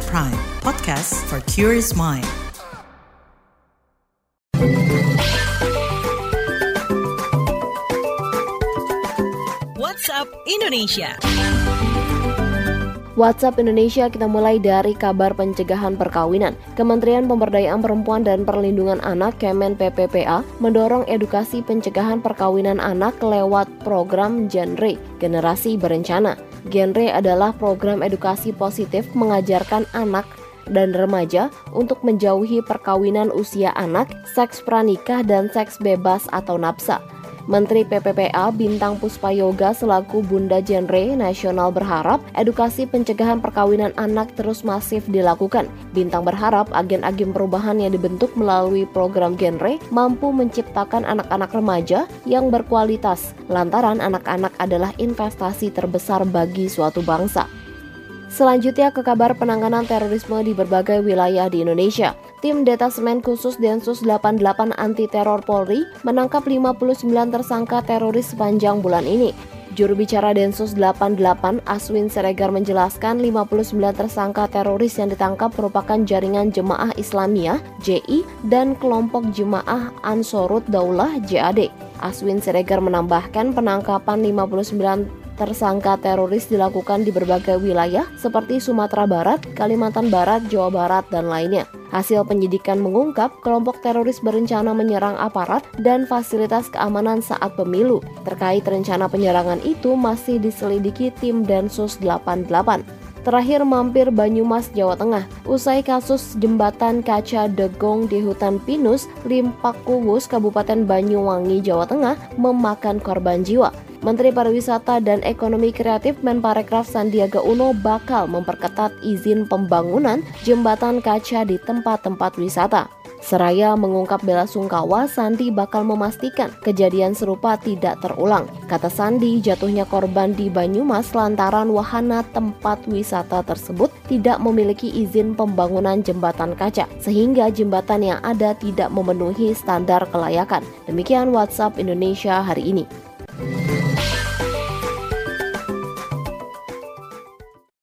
At Prime, podcast for curious mind. WhatsApp Indonesia. WhatsApp Indonesia kita mulai dari kabar pencegahan perkawinan. Kementerian Pemberdayaan Perempuan dan Perlindungan Anak Kemen PPPA mendorong edukasi pencegahan perkawinan anak lewat program Genre Generasi Berencana. Genre adalah program edukasi positif mengajarkan anak dan remaja untuk menjauhi perkawinan usia anak, seks pranikah, dan seks bebas atau napsa. Menteri PPPA Bintang Puspayoga selaku Bunda Genre Nasional berharap edukasi pencegahan perkawinan anak terus masif dilakukan. Bintang berharap agen-agen perubahan yang dibentuk melalui program Genre mampu menciptakan anak-anak remaja yang berkualitas, lantaran anak-anak adalah investasi terbesar bagi suatu bangsa. Selanjutnya ke kabar penanganan terorisme di berbagai wilayah di Indonesia. Tim Detasemen Khusus Densus 88 Anti Teror Polri menangkap 59 tersangka teroris sepanjang bulan ini. Juru bicara Densus 88 Aswin Seregar menjelaskan 59 tersangka teroris yang ditangkap merupakan jaringan Jemaah Islamiyah JI dan kelompok Jemaah Ansorut Daulah JAD. Aswin Seregar menambahkan penangkapan 59 tersangka teroris dilakukan di berbagai wilayah seperti Sumatera Barat, Kalimantan Barat, Jawa Barat, dan lainnya. Hasil penyidikan mengungkap kelompok teroris berencana menyerang aparat dan fasilitas keamanan saat pemilu. Terkait rencana penyerangan itu masih diselidiki tim Densus 88 terakhir mampir Banyumas, Jawa Tengah. Usai kasus jembatan kaca Degong di hutan Pinus, Limpak Kuwus, Kabupaten Banyuwangi, Jawa Tengah, memakan korban jiwa. Menteri Pariwisata dan Ekonomi Kreatif Menparekraf Sandiaga Uno bakal memperketat izin pembangunan jembatan kaca di tempat-tempat wisata. Seraya mengungkap bela sungkawa, Sandi bakal memastikan kejadian serupa tidak terulang. Kata Sandi, jatuhnya korban di Banyumas lantaran wahana tempat wisata tersebut tidak memiliki izin pembangunan jembatan kaca, sehingga jembatan yang ada tidak memenuhi standar kelayakan. Demikian WhatsApp Indonesia hari ini.